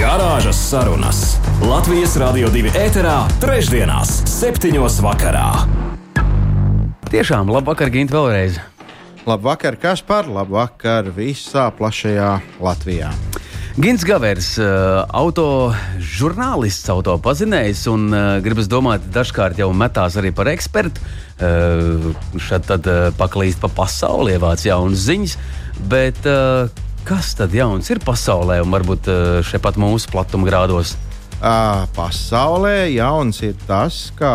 Garāžas sarunas Latvijas Rādio 2 ēterā, trešdienās, septiņos vakarā. Tiešām, labvakar, Gint, vēlreiz! Labvakar, Kaspar, labvakar visā plašajā Latvijā. Gins Gavers, autožurnālists, auto pazinējs un gribas domāt, dažkārt jau metās arī par ekspertu. Šad tad paklīst pa pasauli, ievāc jaunas ziņas, bet kas tad jauns ir pasaulē un varbūt šeit pat mūsu platumgrādos? Pasaulē jauns ir tas, ka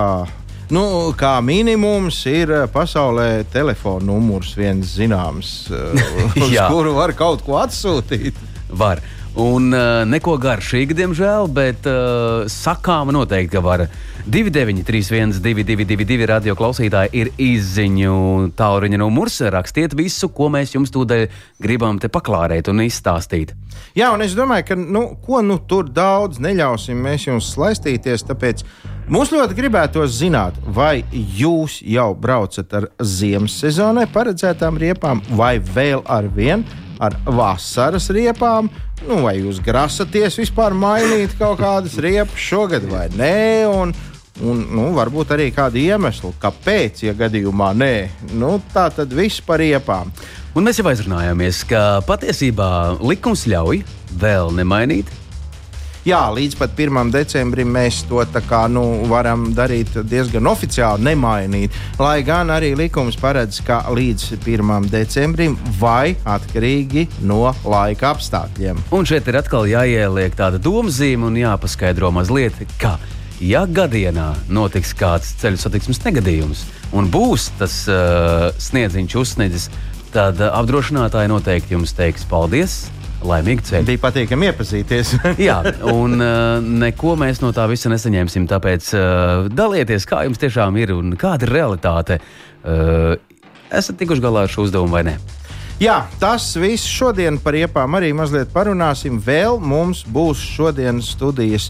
Nu, kā minimums ir pasaulē telefona numurs viens zināms, uz kuru var kaut ko atsūtīt. Var. Un uh, neko garšīgu, diemžēl, bet uh, sakām noteikti, ka var. 2931, 222, radio klausītāji ir izziņu tālruņa numurs. Rakstiet visu, ko mēs jums tūdaļ gribam te paklārēt un izstāstīt. Jā, un es domāju, ka nu, ko nu tur daudz neļausim mēs jums slaistīties. Tāpēc mums ļoti gribētos zināt, vai jūs jau braucat ar ziemas sezonai paredzētām riepām, vai vēl ar vienu ar vasaras riepām. Nu, vai jūs grasaties vispār mainīt kaut kādas riepas šogad vai nē? Un, un nu, varbūt arī kādu iemeslu, kāpēc, ja gadījumā nē. Nu, tā tad viss par riepām. Un mēs jau aizrunājāmies, ka patiesībā likums ļauj vēl nemainīt Jā, līdz pat 1. decembrim mēs to kā, nu, varam darīt diezgan oficiāli, nemainīt. Lai gan arī likums paredz, ka līdz 1. decembrim vai atkarīgi no laika apstākļiem. Un šeit ir atkal jāieliek tāda domzīme un jāpaskaidro mazliet, kā. Ja gadienā notiks kāds ceļu satiksmes negadījums un būs tas uh, sniedziņš uzsniedzis, tad uh, apdrošinātāji noteikti jums teiks paldies, laimīgu ceļu. Bija patīkami iepazīties. Jā, un uh, neko mēs no tā visa nesaņemsim. Tāpēc uh, dalieties, kā jums tiešām ir un kāda ir realitāte. Uh, esat tikuši galā ar šo uzdevumu vai ne? Jā, tas viss šodien par iepām arī mazliet parunāsim. Vēl mums būs šodienas studijas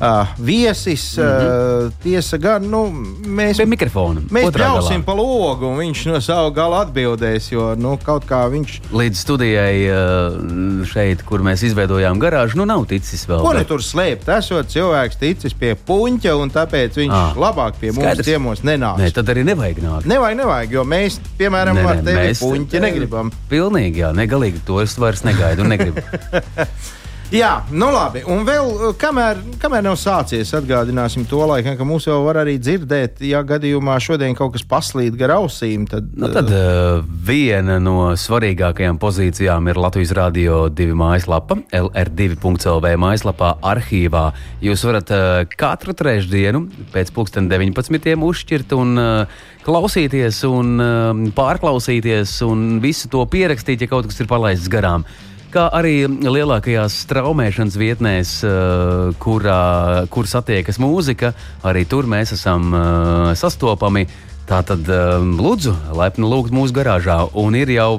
uh, viesis. Mm -hmm. uh, tiesa gan, nu, mēs pie mikrofona. Mēs ļausim pa logu, un viņš no sava gala atbildēs, jo nu, kaut kā viņš. Līdz studijai uh, šeit, kur mēs izveidojām garāžu, nu nav ticis vēl. Ko nu tur slēpt? Esot cilvēks ticis pie puņa, un tāpēc viņš ah, labāk pie skaidrs. mums ciemos nenāk. Nē, tad arī nevajag nākt. Nevajag, nevajag, jo mēs, piemēram, ne, ne, ar tevi puņa negribam. Pilnīgi, jā, negalīgi to es vairs negaidu un negribu. Jā, nu labi. Un vēl, uh, kamēr, kamēr nav sācies, atgādināsim to laikam, ka mūs jau var arī dzirdēt. Ja gadījumā šodien kaut kas paslīd gar ausīm, tad. Nu, tad uh, viena no svarīgākajām pozīcijām ir Latvijas Rādio 2 mājaslapa, LR2.CLV mājaslapā, arhīvā. Jūs varat uh, katru trešdienu pēc 19. uzšķirt un uh, klausīties un uh, pārklausīties un visu to pierakstīt, ja kaut kas ir palaists garām kā arī lielākajās straumēšanas vietnēs, uh, kurā, kur satiekas mūzika, arī tur mēs esam uh, sastopami. Tātad, um, lūdzu, laipni lūgt mūsu garāžā, un ir jau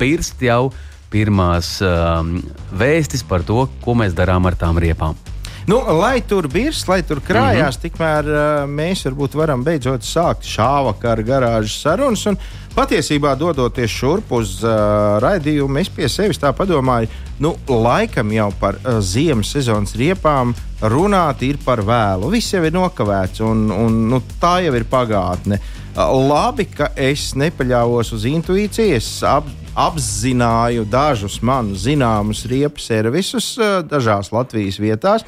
birst jau pirmās vēstis par to, ko mēs darām ar tām riepām. Nu, lai tur birs, lai tur krājās, mm -hmm. tikmēr uh, mēs varbūt varam beidzot sākt šā vakara garāžas sarunas. Un, patiesībā, dodoties šurp uz uh, raidījumu, es pie sevis tā padomāju, nu, laikam jau par uh, ziemas sezonas riepām runāt ir par vēlu. Viss jau ir nokavēts, un, un nu, tā jau ir pagātne. Uh, labi, ka es nepaļāvos uz intuīciju. Es ap, apzināju dažus man zināmus riepu servisus uh, dažās Latvijas vietās.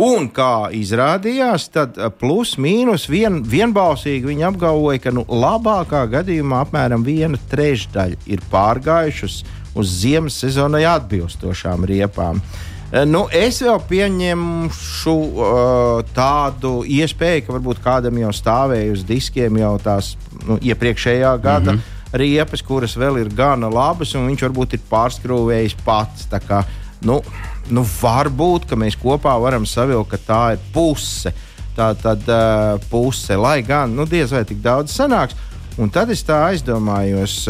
Un kā izrādījās, tad uh, plus mīnus vien, vienbalsīgi viņi apgalvoja, ka nu, labākā gadījumā apmēram viena trešdaļa ir pārgājušas uz ziemas sezonai atbilstošām riepām. Uh, nu, es vēl pieņemšu uh, tādu iespēju, ka varbūt kādam jau stāvēja uz diskiem jau tās nu, iepriekšējā gada mm -hmm. riepas, kuras vēl ir gana labas, un viņš varbūt ir pārskrūvējis pats. Kā, nu, nu, varbūt mēs kopā varam savilkt, ka tā ir puse. tā tad uh, puse, lai gan nu, diez vai tik daudz sanāks. Un tad es tā aizdomājos,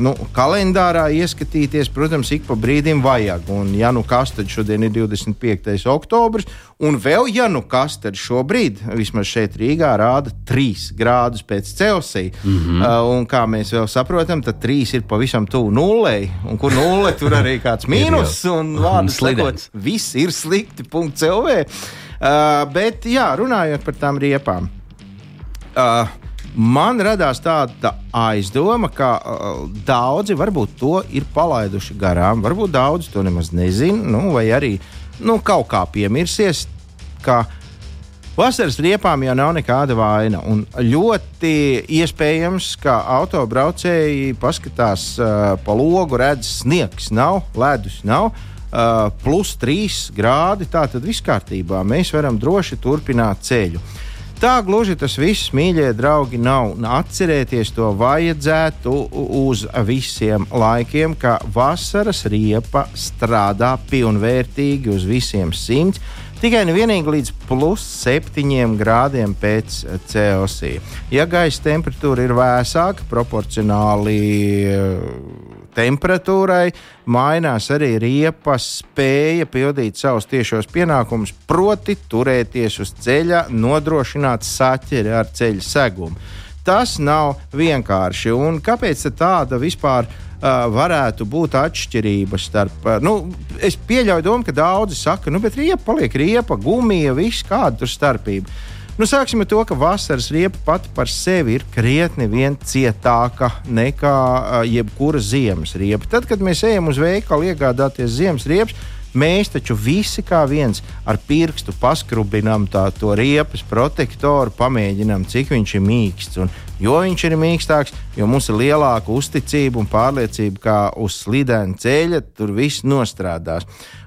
nu, kalendārā ieskatīties, protams, ik pa brīdim vajag. Un, ja nu kas tad šodien ir 25. oktobris, un vēl, ja nu kas tad šobrīd, vismaz šeit Rīgā, rāda 3 grādus pēc Celsija. Mm -hmm. uh, un kā mēs vēl saprotam, tad 3 ir pavisam tuvu nulei, un kur nulle tur arī kāds mīnus, un vārdu sakot, viss ir slikti. CLV. Uh, bet, jā, runājot par tām riepām. Uh, man radās tāda aizdoma, ka uh, daudzi varbūt to ir palaiduši garām. Varbūt daudzi to nemaz nezina, nu, vai arī nu, kaut kā piemirsies. Ka Vasaras riepām jau nav nekāda vaina. Un ļoti iespējams, ka autobraucēji paskatās uh, pa logu, redz, sniegs nav, ledus nav. Uh, plus 3 grādi, tā tad viss kārtībā. Mēs varam droši turpināt ceļu. Uh, Tā gluži tas viss, mīļie draugi, nav. Atcerieties to vajadzētu uz visiem laikiem, ka vasaras riepa strādā pilnvērtīgi uz visiem simts. Tikai un vienīgi līdz plus 7 grādiem pēc Celsija. Ja gaisa temperatūra ir vēsāka, proporcionāli temperatūrai, mainās arī riepas spēja pildīt savus tiešos pienākumus, proti, turēties uz ceļa, nodrošināt saķeri ar ceļa segumu. Tas nav vienkārši. Un kāpēc tāda vispār? Uh, varētu būt atšķirības starp. Uh, nu, es pieļauju domu, ka daudzi saka, nu, bet riepa paliek riepa, gumija, viss kāda tur starpība. Nu, sāksim ar to, ka vasaras riepa pati par sevi ir krietni cietāka nekā jebkura ziemas riepa. Tad, kad mēs ejam uz veikalu iegādāties ziemas riepas, mēs taču visi kā viens ar pirkstu paskrubinām to riepas protektoru, pamēģinām, cik viņš ir mīksts. Un, jo viņš ir mīkstāks, jo mums ir lielāka uzticība un pārliecība, ka uz slidēna ceļa tur viss nostrādās.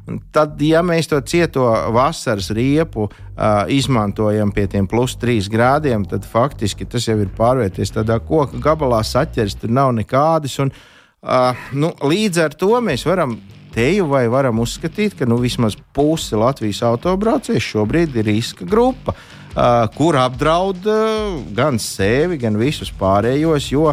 Un tad, ja mēs to cieto vasaras riepu uh, izmantojam pie tiem plus 3 grādiem, tad faktiski tas jau ir pārvērties tādā koka gabalā, saķers, tur nav nekādas. Un, uh, nu, līdz ar to mēs varam teju vai varam uzskatīt, ka nu, vismaz puse Latvijas autobraucēju šobrīd ir riska grupa, uh, kur apdraud gan sevi, gan visus pārējos, jo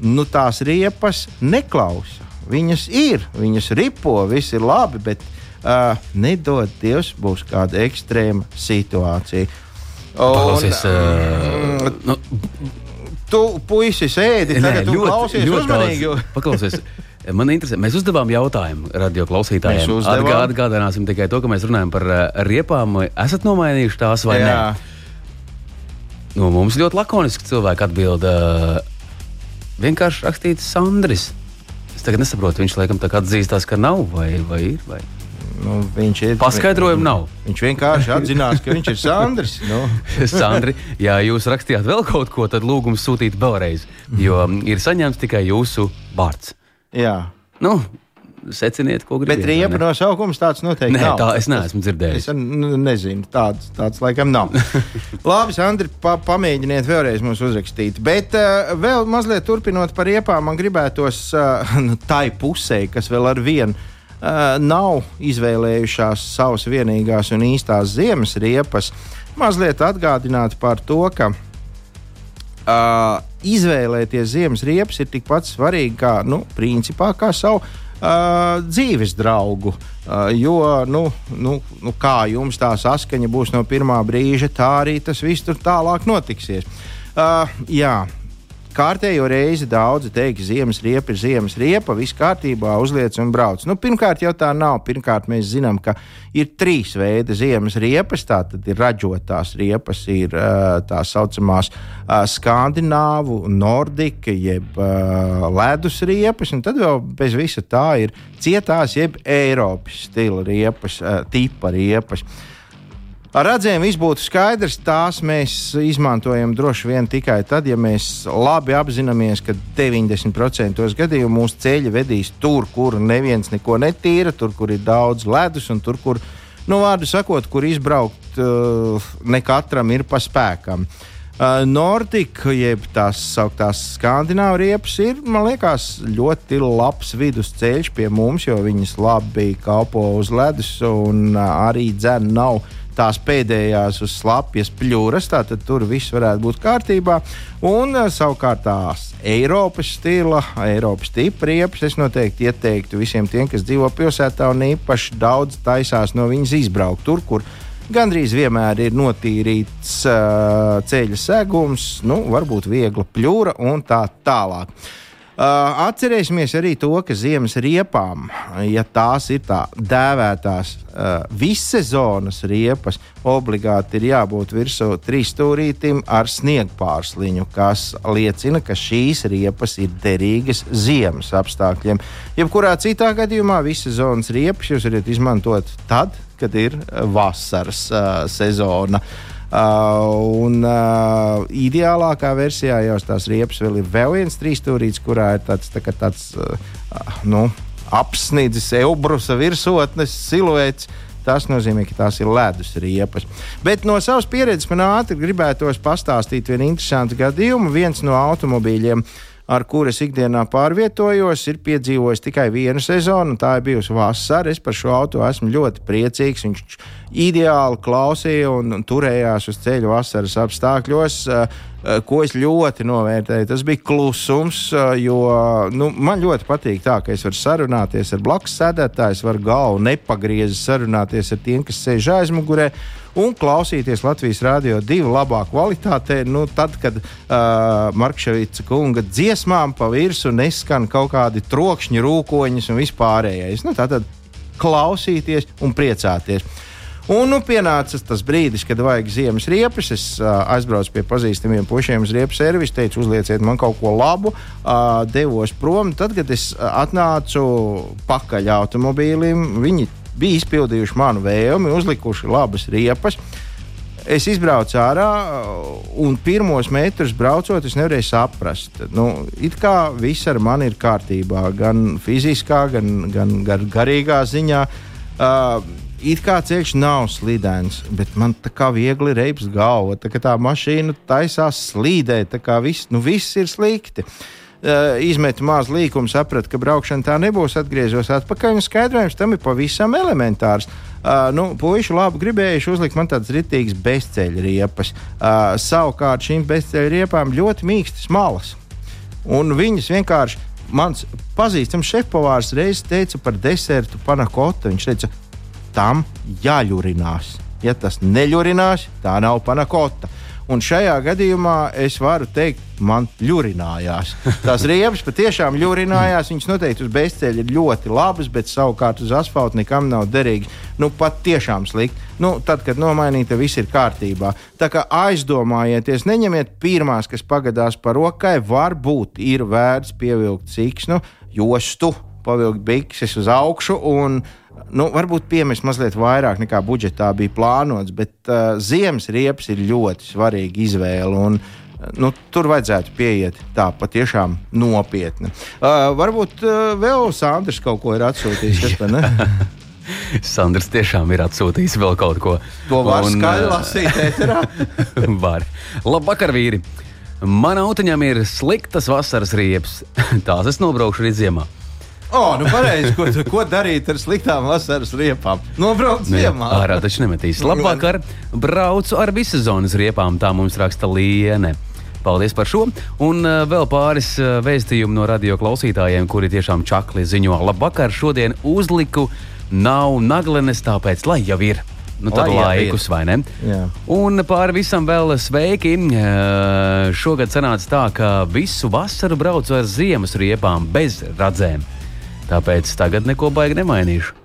nu, tās riepas neklausa. Viņas ir, viņas ripo, viss ir labi, bet uh, nedod Dievs, būs kāda ekstrēma situācija. Paklausies, uh, nu, tu puisis ēdi, tagad tu klausies ļoti uzmanīgi. Paklausies. Man interesē, mēs uzdevām jautājumu radio klausītājiem. Atgā, atgādināsim tikai to, ka mēs runājam par riepām. Esat nomainījuši tās vai Jā. nē? Nu, mums ļoti lakoniski cilvēki atbild. Vienkārši rakstīts Sandris tagad nesaprotu. Viņš laikam tā kā atzīstās, ka nav vai, vai ir. Vai? Nu, viņš ir. Paskaidrojumu nav. Viņš vienkārši atzinās, ka viņš ir Sandrs. Nu. Sandri, ja jūs rakstījāt vēl kaut ko, tad lūgums sūtīt vēlreiz, jo ir saņemts tikai jūsu vārds. Jā. Nu, seciniet, ko gribat. Bet riepa nosaukums tāds noteikti Nē, nav. Tā es neesmu dzirdējis. Es nezinu, tāds, tāds laikam nav. Labi, Sandri, pa, pamēģiniet vēlreiz mums uzrakstīt. Bet uh, vēl mazliet turpinot par riepām, man gribētos uh, tai pusē, kas vēl ar vienu. Uh, nav izvēlējušās savas vienīgās un īstās ziemas riepas, mazliet atgādināt par to, ka uh, izvēlēties ziemas riepas ir tikpat svarīgi kā, nu, principā, kā savu uh, dzīves draugu. Uh, jo, nu, nu, nu, kā jums tā saskaņa būs no pirmā brīža, tā arī tas viss tur tālāk notiksies. Uh, jā, kārtējo reizi daudzi teiks, ziemas riepa ir ziemas riepa, viss kārtībā, uzliec un brauc. Nu, pirmkārt, jau tā nav. Pirmkārt, mēs zinām, ka ir trīs veidi ziemas riepas. Tā tad ir ražotās riepas, ir tā saucamās skandināvu, nordika, jeb ledus riepas, un tad vēl bez visa tā ir cietās, jeb Eiropas stila riepas, tipa riepas. Ar redzējumu viss būtu skaidrs. Tās mēs izmantojam droši vien tikai tad, ja mēs labi apzināmies, ka 90% gadījumu mūsu ceļi vedīs tur, kur neviens neko netīra, tur, kur ir daudz ledus un tur, kur, nu, vārdu sakot, kur izbraukt uh, ne katram ir pa spēkam. Uh, Nortika, jeb tās sauktās skandināvu riepas, ir liekas, ļoti labs vidusceļš pie mums, jo viņas labi kalpo uz ledus un uh, arī dzēna nav tās pēdējās uz slapjas pļūras, tātad tur viss varētu būt kārtībā. Un uh, savukārt tās Eiropas stila, Eiropas tipa riepas, es noteikti ieteiktu visiem tiem, kas dzīvo pilsētā un īpaši daudz taisās no viņas izbraukt tur, kur gandrīz vienmēr ir notīrīts uh, ceļa segums, nu, varbūt viegla pļūra un tā tālāk. Uh, atcerēsimies arī to, ka ziemas riepām, ja tās ir tā dēvētās uh, vissezonas riepas, obligāti ir jābūt virsū trīsstūrītim ar sniegpārsliņu, kas liecina, ka šīs riepas ir derīgas ziemas apstākļiem. Jebkurā citā gadījumā vissezonas riepas jūs varat izmantot tad, kad ir vasaras uh, sezona. Uh, un uh, ideālākā versijā jau tās riepas vēl ir vēl viens trīsstūrīts, kurā ir tāds, tā tāds uh, nu, apsnidzis eubrusa virsotnes siluets. Tas nozīmē, ka tās ir ledus riepas. Bet no savas pieredzes man ātri gribētos pastāstīt vienu interesantu gadījumu. Viens no automobīļiem uh, ar kuras ikdienā pārvietojos, ir piedzīvojis tikai vienu sezonu, tā ir bijusi vasara. Es par šo auto esmu ļoti priecīgs. Viņš ideāli klausīja un, turējās uz ceļa vasaras apstākļos. Uh, ko es ļoti novērtēju. Tas bija klusums, jo nu, man ļoti patīk tā, ka es varu sarunāties ar blakus sēdētāju, varu galvu nepagriezti sarunāties ar tiem, kas sēž aizmugurē un klausīties Latvijas rādio divu labā kvalitātē. Nu, tad, kad uh, Markevīca kunga dziesmām pa virsmu neskan kaut kādi trokšņi, rūkoņi un vispārējais. Nu, tā tad klausīties un priecāties. Un nu, pienāca tas brīdis, kad vajag ziemas riepas. Es uh, aizbraucu pie pazīstamiem pušiem uz riepas servisu, teicu, uzlieciet man kaut ko labu, uh, devos prom. Tad, kad es atnācu pakaļ automobīlim, viņi bija izpildījuši manu vēlmi, uzlikuši labas riepas. Es izbraucu ārā, un pirmos metrus braucot, es nevarēju saprast, nu, kā viss ar mani ir kārtībā, gan fiziskā, gan, gan gar, garīgā ziņā. Uh, it kā ceļš nav slīdens, bet man tā kā viegli reips galva. Tā kā tā mašīna taisās slīdēt, tā kā viss, nu, viss ir slikti. Uh, izmetu mazu līkumu, sapratu, ka braukšana tā nebūs, atgriezos atpakaļ. Skaidrojums tam ir pavisam elementārs. Uh, nu, Puisši labi gribējuši uzlikt man tādas ritīgas bezceļa riepas. Uh, savukārt šīm bezceļa riepām ļoti mīkstas malas. Un viņas vienkārši, mans pazīstams šefpavārs reiz teica par desertu panakotu. Viņš teica, tam jāļurinās. Ja tas neļurinās, tā nav panakota. Un šajā gadījumā es varu teikt, man ļurinājās. Tās riepas patiešām ļurinājās. Viņas noteikti uz bezceļa ir ļoti labas, bet savukārt uz asfalta nekam nav derīgas. Nu, pat tiešām slikti. Nu, tad, kad nomainīta, viss ir kārtībā. Tā kā aizdomājieties, neņemiet pirmās, kas pagadās par rokai. Varbūt ir vērts pievilkt siksnu, jostu, pavilkt bikses uz augšu un nu, varbūt piemest mazliet vairāk nekā budžetā bija plānots, bet uh, ziemas riepas ir ļoti svarīga izvēle. Un, nu, tur vajadzētu pieiet tā patiešām nopietni. Uh, varbūt uh, vēl Sandrs kaut ko ir atsūtījis. Sandrs tiešām ir atsūtījis vēl kaut ko. To var un, skaļi lasīt, ēterā. var. Labvakar, vīri! Man autiņam ir sliktas vasaras riepas. Tās es nobraukšu arī ziemā. Oh, nu pareizi, ko, ko darīt ar sliktām vasaras riepām? Nobraukt nu ziemā. Ārā taču nemetīs. Labvakar, braucu ar visu zonas riepām, tā mums raksta Liene. Paldies par šo. Un uh, vēl pāris uh, vēstījumu no radio klausītājiem, kuri tiešām čakli ziņo. Labvakar, šodien uzliku nav naglenes, tāpēc lai jau ir. Nu, tādu laikus, vai ne? Jā. Un pāri visam vēl sveiki. Uh, šogad sanāca tā, ka visu vasaru braucu ar ziemas riepām bez radzēm. Tāpēc tagad neko baigi nemainīšu.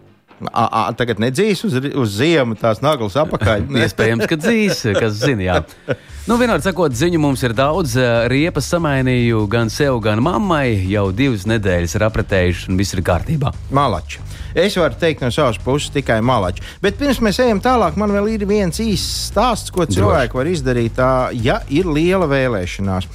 A, a, tagad nedzīs uz, uz ziemu tās naglas apakaļ. Iespējams, ka dzīs, kas zina. Jā. Nu, vienādi sakot, ziņu mums ir daudz. Riepas samainīju gan sev, gan mammai. Jau divas nedēļas ir apretējušas, un viss ir kārtībā. Malači. Es varu teikt no savas puses tikai malači. Bet pirms mēs ejam tālāk, man vēl ir viens īsts stāsts, ko cilvēki Droši. var izdarīt, tā, ja ir liela vēlēšanās.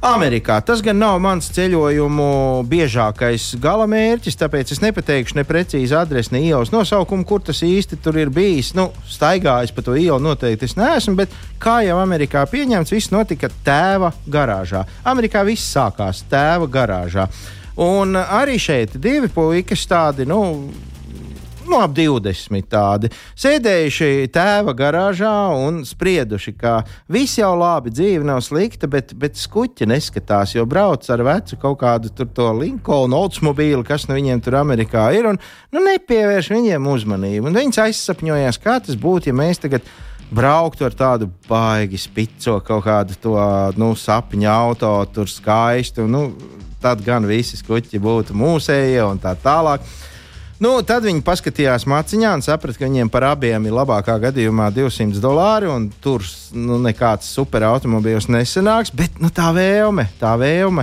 Amerikā. Tas gan nav mans ceļojumu biežākais galamērķis, tāpēc es nepateikšu ne precīzi adresi, ne ielas nosaukumu, kur tas īsti ir bijis. Nu, staigājis pa to ielu noteikti es neesmu, bet kā jau Amerikā pieņemts, viss notika tēva garāžā. Amerikā viss sākās tēva garāžā. Un arī šeit divi puikas tādi, nu, nu, ap 20 tādi, sēdējuši tēva garāžā un sprieduši, ka viss jau labi, dzīve nav slikta, bet, bet skuķi neskatās, jo brauc ar vecu kaut kādu to Linkolnu Oldsmobīlu, kas nu viņiem tur Amerikā ir, un nu, nepievērš viņiem uzmanību. Un viņas aizsapņojās, kā tas būtu, ja mēs tagad brauktu ar tādu baigi spico kaut kādu to nu, sapņu auto, tur skaistu. Nu, tad gan visi skuķi būtu mūsējie un tā tālāk. Nu, tad viņi paskatījās maciņā un saprata, ka viņiem par abiem ir labākā gadījumā 200 dolāri. Tur nu, nekāds superautomobīls nesenāks, bet nu, tā vēlme, tā vēlme.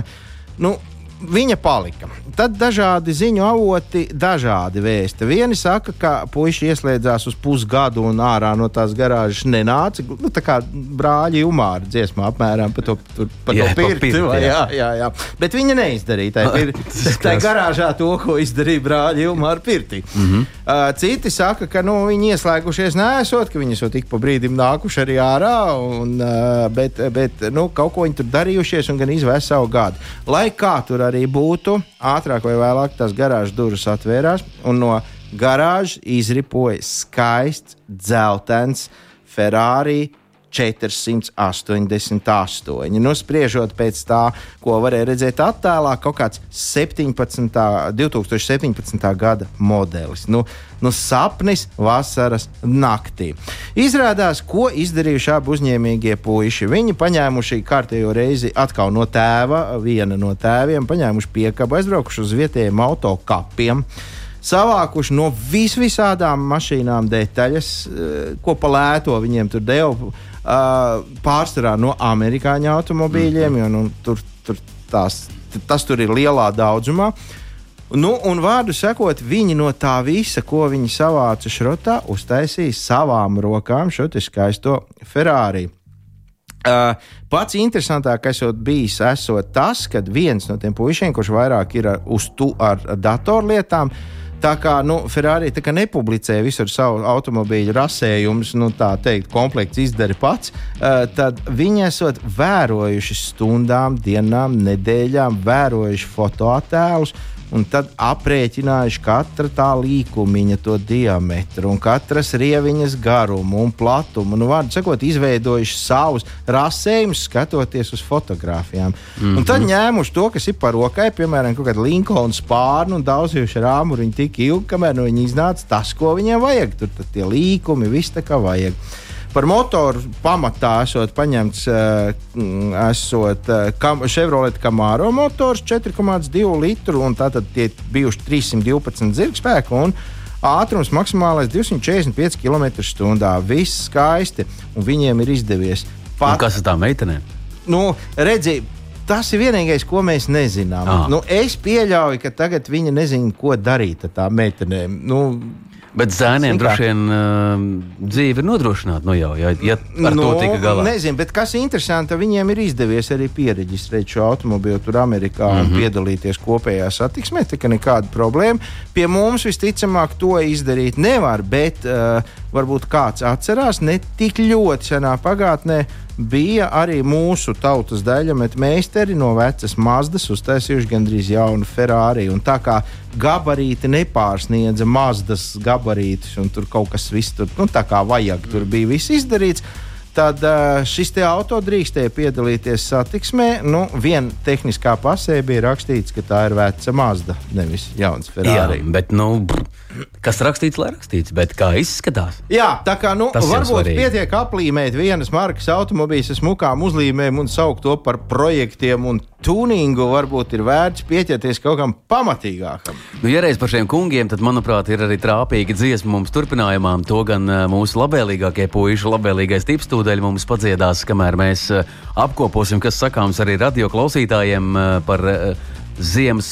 Nu, viņa palika. Tad dažādi ziņu avoti, dažādi vēsti. Vieni saka, ka puiši ieslēdzās uz pusgadu un ārā no tās garāžas nenāca. Nu, tā kā brāļi umāra dziesmā apmēram par to, tur, par Jā, to pa pirkti. pirti, vai- jā. jā, jā, jā. Bet viņa neizdarīja. Tā, ir, Tas tā kas? garāžā to, ko izdarīja brāļi umāra pirtī. Mm. -hmm. uh, citi saka, ka nu, viņi ieslēgušies nesot, ka viņi esot ik pa brīdim nākuši arī ārā. Un, uh, bet bet nu, kaut ko viņi tur darījušies un gan izvēs savu gadu. Lai kā tur arī būtu, ātrāk vai vēlāk tās garāžas durvis atvērās un no garāžas izripoja skaists, dzeltens Ferrari 488. Nu, spriežot pēc tā, ko varēja redzēt attēlā, kaut kāds 17, 2017. gada modelis. Nu, nu, sapnis vasaras naktī. Izrādās, ko izdarījuši abi uzņēmīgie puiši. Viņi paņēmuši kārtējo reizi atkal no tēva, viena no tēviem, paņēmuši piekabu, aizbraukuši uz vietējiem autokapiem savākuši no vis visādām mašīnām detaļas, eh, ko pa lēto viņiem tur deva. Uh, pārsvarā no amerikāņu automobīļiem, jo nu, tur, tur tās, tas tur ir lielā daudzumā. Nu, un vārdu sakot, viņi no tā visa, ko viņi savāca šrotā, uztaisīja savām rokām šo skaisto Ferrari. Uh, pats interesantākais bijis esot tas, ka viens no tiem puišiem, kurš vairāk ir ar, uz tu ar datorlietām, tā kā nu, Ferrari kā nepublicē visur savu automobīļu rasējumus, nu, tā teikt, komplekts izdara pats, tad viņi esot vērojuši stundām, dienām, nedēļām, vērojuši fotoattēlus un tad aprēķinājuši katra tā līkumiņa to diametru, un katras rieviņas garumu un platumu. Nu, vārdu sakot, izveidojuši savus rasējumus, skatoties uz fotografijām. Mm -hmm. Un tad ņēmuši to, kas ir par rokai, piemēram, kaut kādu Linkolnu spārnu un dauzījuši ar āmuriņu tik ilgi, kamēr nu viņi iznāca tas, ko viņiem vajag. Tur tie līkumi, viss tā kā vajag. Par motoru pamatā esot paņemts uh, esot, uh, kam, Chevrolet Camaro motors 4,2 litru, un tātad tie bijuši 312 zirgspēku. un Ātrums maksimālais 245 km/h. Viss skaisti, un viņiem ir izdevies. Un kas ar tām meitenēm? nu, redzi, tas ir vienīgais, ko mēs nezinām. Ah. Nu, es pieļauju, ka tagad viņi nezina, ko darīt ar tām meitenēm. Nu, Bet zēniem droši vien uh, dzīve ir nodrošināta. Nu jau, ja, ja ar nu, to tika galā. Nezinu, bet kas interesanti, viņiem ir izdevies arī pieregistrēt šo automobīlu tur Amerikā mm -hmm. Mhm. un piedalīties kopējā satiksmē. Tā kā nekāda problēma. Pie mums visticamāk to izdarīt nevar, bet uh, varbūt kāds atcerās, ne tik ļoti senā pagātnē bija arī mūsu tautas daļa, bet meistari no vecas Mazdas uztaisījuši gandrīz jaunu Ferrari. Un tā kā gabarīti nepārsniedza Mazdas gabarītus, un tur kaut kas viss tur, nu, tā kā vajag, tur bija viss izdarīts. Tad uh, šis te auto drīkstēja piedalīties satiksmē. Nu, Viena tehniskā pasē bija rakstīts, ka tā ir veca Mazda, nevis jauns Ferrari. Jā, bet, nu, kas rakstīts, lai rakstīts, bet kā izskatās? Jā, tā kā nu, Tas varbūt pietiek aplīmēt vienas markas automobīļus ar smukām uzlīmēm un saukt to par projektiem un tuningu. Varbūt ir vērts pieķerties kaut kam pamatīgākam. Nu, ja reiz par šiem kungiem, tad, manuprāt, ir arī trāpīga dziesma mums turpinājumā. To gan uh, mūsu labvēlīgākie puiši, labvēlīgais tips tūdaļ mums padziedās, kamēr mēs uh, apkoposim, kas sakāms arī radio klausītājiem uh, par ziemas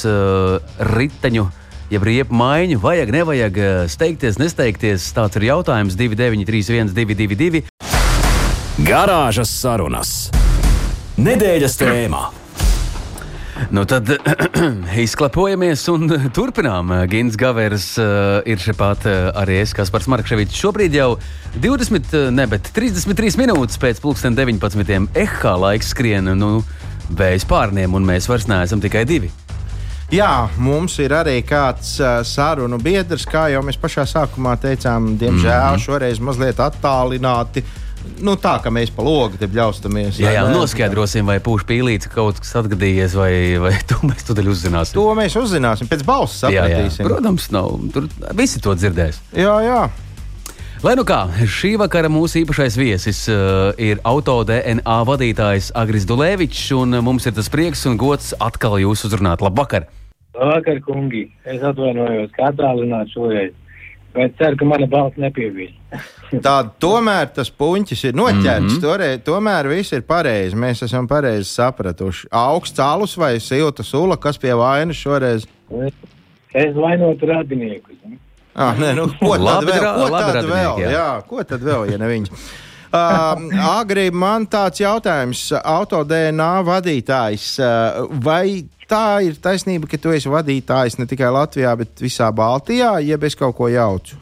riteņu. Ja riepu maiņu vajag, nevajag uh, steigties, nesteigties, tāds ir jautājums 293, 222. Garāžas sarunas. Nedēļas tēmā. Nu tad izklapojamies un turpinām. Gins Gavers uh, ir šepat uh, arī es, Kaspars Markševičs. Šobrīd jau 20, uh, ne, bet 33 minūtes pēc pulksten 19. ehā laiks skrien nu, vējas pārniem, un mēs vairs neesam tikai divi. Jā, mums ir arī kāds uh, sarunu biedrs, kā jau mēs pašā sākumā teicām, diemžēl mm -hmm. šoreiz mazliet attālināti. Nu, tā kā mēs pa logu te bļaustamies. Jā, jā noskaidrosim, vai pūš pīlīts kaut kas atgadījies, vai, vai to mēs tūdaļ uzzināsim. To mēs uzzināsim, pēc balss sapratīsim. Jā, jā. Protams, nav. Tur visi to dzirdēs. Jā, jā. Lai nu kā, šī vakara mūsu īpašais viesis uh, ir auto DNA vadītājs Agris Dulēvičs, un mums ir tas prieks un gods atkal jūs uzrunāt. Labvakar! Labvakar, kungi! Es atvainojos, kā attālināt šoreiz, bet ceru, ka mana balss nepievīl. Tā tomēr tas puņķis ir noķerts. Mm -hmm. Toreiz, tomēr viss ir pareizi. Mēs esam pareizi sapratuši. Augsts cēlus vai silta sula, kas pie vainas šoreiz? Es vainotu radiniekus. Ah, nē, nu, ko tad Labi vēl? Ko tad vēl? jā. Jā, ko tad vēl, ja ne viņš? Uh, Agri, man tāds jautājums, auto DNA vadītājs. Uh, vai tā ir taisnība, ka tu esi vadītājs ne tikai Latvijā, bet visā Baltijā, ja bez kaut ko jaucu?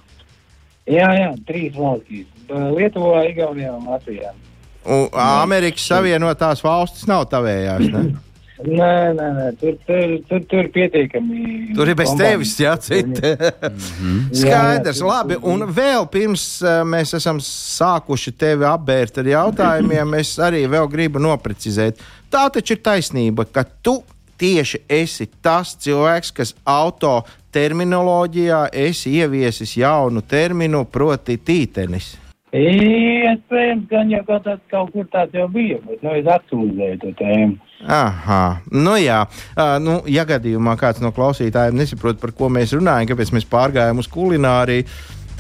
Jā, jā, trīs valstīs. Lietuvā, Igaunijā un Latvijā. Un Amerikas Savienotās valstis nav tavējās. Ne? Nē, nē, nē, tur, tur, tur, tur pietiekami. Tur ir bez tevis, jā, citi. Skaidrs, labi. Un vēl pirms uh, mēs esam sākuši tevi apbērt ar jautājumiem, es arī vēl gribu noprecizēt. Tā taču ir taisnība, ka tu tieši esi tas cilvēks, kas auto terminoloģijā esi ieviesis jaunu terminu, proti, tītenis. Iespējams, gan jau kaut, tāds, kaut kur tāds jau bija, bet nu, es aktualizēju to tēmu. Aha, nu jā, uh, nu, ja gadījumā kāds no klausītājiem nesaprot, par ko mēs runājam, kāpēc mēs pārgājām uz kulināriju,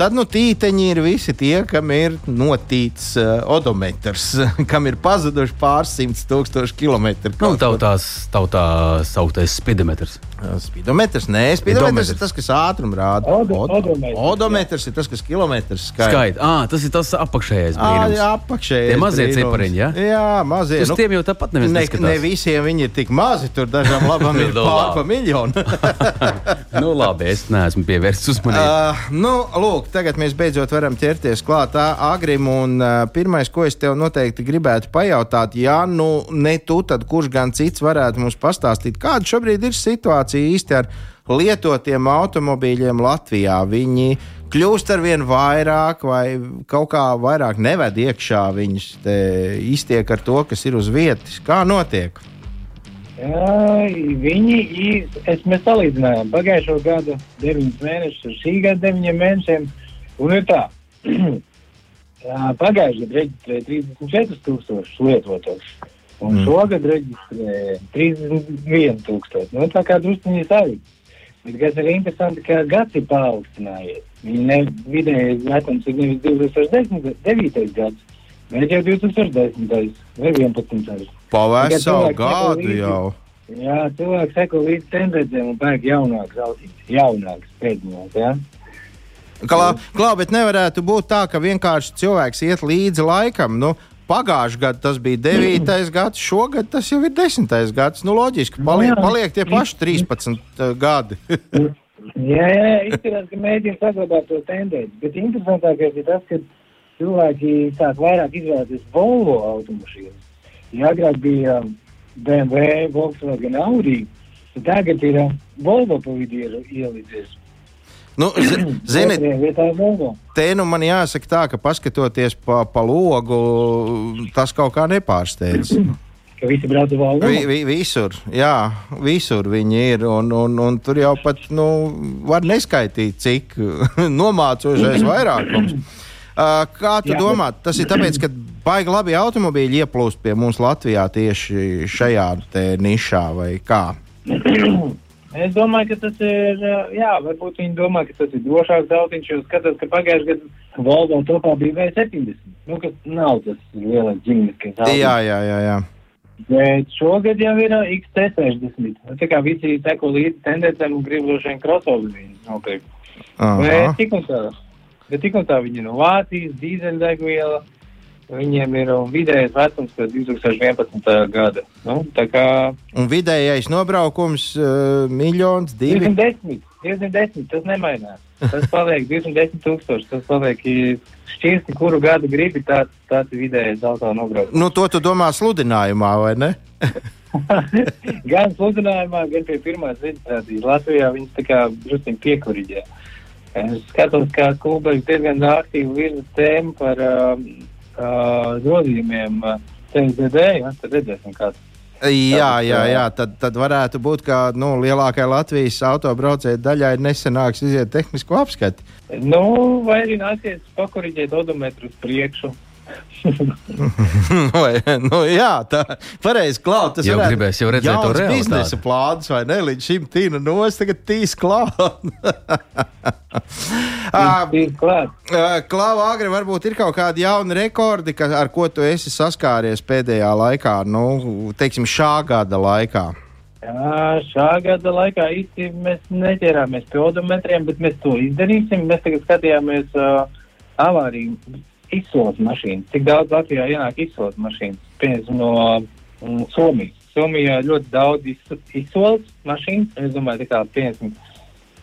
tad nu, tīteņi ir visi tie, kam ir notīts uh, odometrs, kam ir pazuduši pāris simtus tūkstošu kilometru. Nu, tautās, tautā sauktais spidometrs. Spidometrs, nē, spidometrs ir tas, kas ātrumu rāda. Odo- Od- odometrs, jā. Odometrs ir tas, kas kilometrus skaita. Skaidrs. Ah, tas ir tas apakšējais brīnums. jā, apakšējais Tie mazie cipariņi, ja? Jā, mazie. Uz tiem jau tāpat neviens ne, neskatās. ne visiem viņi ir tik mazi, tur dažām labām ir Nu, pār labi. pa miljonu. nu, labi, es neesmu pievērsts uzmanību. Uh, nu, lūk, tagad mēs beidzot varam ķerties klāt Agrim. Un, uh, pirmais, ko es tev noteikti gribētu pajautāt, ja nu ne tu, tad kurš gan cits varētu mums pastāstīt, kāda šobrīd ir situācija īsti ar lietotiem automobīļiem Latvijā? Viņi kļūst ar vien vairāk, vai kaut kā vairāk neved iekšā viņus, te iztiek ar to, kas ir uz vietas. Kā notiek? Jā, viņi ir, mēs salīdzinājām pagājušo gadu 9 mēnešus ar šī gada 9 mēnešiem, un ir tā. Jā, Pagājušajā gadā reģistrēja 34,000 lietotos, un mm. šogad reģistrēja 31,000. Nu, tā kā druskuļi arī. Bet kas ir interesanti, ka gads ir paaugstinājies. Viņa ne, vidējais vecums ir nevis 2009. gads, bet jau 2010. vai 2011. Pavēs Tagad savu cilvēki seko gadu līdzi. jau. Jā, cilvēki seko līdzi tendencēm un pērk jaunākas jaunākas pēdiņās. Ja? Klā, klā, bet nevarētu būt tā, ka vienkārši cilvēks iet līdzi laikam. Nu, Pagājušajā gadā tas bija 9. gads, šogad tas jau ir 10. gads. Nu, loģiski, paliek, paliek tie paši 13 uh, gadi. Jā, jā, izskatās, ka mēģina saglabāt to tendenci. Bet interesantākais ir tas, ka cilvēki sāk vairāk izvēlēties Volvo automašīnas. Ja agrāk bija um, BMW, Volkswagen, Audi, tad tagad ir um, Volvo pa vidu iel- ielīdzies. Nu, zi, zini, te nu man jāsaka tā, ka paskatoties pa, pa logu, tas kaut kā nepārsteidz. Ka visi brauc uz Volvo. Vi, vi, visur, jā, visur viņi ir. Un, un, un tur jau pat nu, var neskaitīt, cik nomācošais vairākums. Uh, kā tu Jā, domā, tas ir tāpēc, ka baigi labi automobīļi ieplūst pie mums Latvijā tieši šajā nišā vai kā? Es domāju, ka tas ir, uh, jā, varbūt viņi domā, ka tas ir drošāks autiņš, jo skatās, ka pagājušajā gadā Volvo topā bija V70, nu, kas nav tas lielais ģimeniskais autiņš. Jā, jā, jā. jā. Bet šogad jau ir uh, XT60. Nu, tā kā visi seko līdzi tendencēm un grib droši vien crossover nopirkt. Bet tik un tā, bet tik un tā viņi no Vācijas, dīzeļdegviela, viņiem ir um, vidējais vecums pēc 2011. gada. Nu, kā Un vidējais nobraukums uh, miljons, divi. 210, 210, tas nemainās. Tas paliek 210 tūkstoši, tas paliek šķirsti, kuru gadu gribi, tāds, tāds ir vidējais auto nobraukums. Nu, to tu domā sludinājumā, vai ne? gan sludinājumā, gan pie pirmās reģistrācijas Latvijā viņas tā kā druskuļi piekuriģē. Es skatos, kā Kulbēks diezgan aktīvi virza tēmu par uh, uh, grozījumiem uh, CSDD, ja, tad redzēsim, kāds Jā, jā, jā. Tad, tad varētu būt, ka nu, lielākajai Latvijas autobraucēju daļai nesenāks iziet tehnisko apskati. Nu, vai arī nāksies pakoriģēt odometru uz priekšu. Vai, nu, jā, tā ir pareizi. Klaut, tas Jau gribēs jau redzēt to jauns realitāti. biznesa plāns, vai ne? Līdz šim tīna nos, tagad tīs klāt. Ir klāt. ā, Klāva agri varbūt ir kaut kādi jauni rekordi, ka, ar ko tu esi saskāries pēdējā laikā, nu, teiksim, šā gada laikā. Jā, šā gada laikā īsti mēs neķerāmies pie odometriem, bet mēs to izdarīsim. Mēs tagad skatījāmies uh, avāriju izsoles mašīnas. Cik daudz Latvijā ienāk izsoles mašīnas? Piemēram, no mm, Somijas. Somijā ļoti daudz iz- izsoles mašīnas. Es domāju, kā piemēram,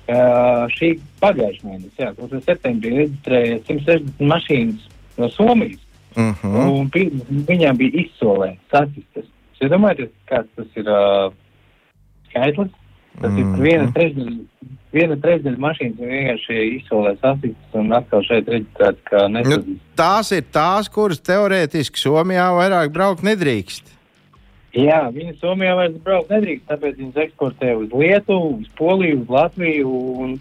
uh, šī pagājušā mēnesī, kas septembrī reģistrēja 160 mašīnas no Somijas. Uh -huh. Un pi- viņām bija izsolē, sasistas. Jūs domājat, kāds tas ir uh, skaitlis? Tas mm. Mhm. ir viena trešdaļa, viena trešdaļa mašīnas vienkārši izsolē sasistas un atkal šeit reģistrēts, ka Nu, nesasist. tās ir tās, kuras teorētiski Somijā vairāk braukt nedrīkst. Jā, viņi Somijā vairs braukt nedrīkst, tāpēc viņas eksportē uz Lietuvu, uz Poliju, uz Latviju un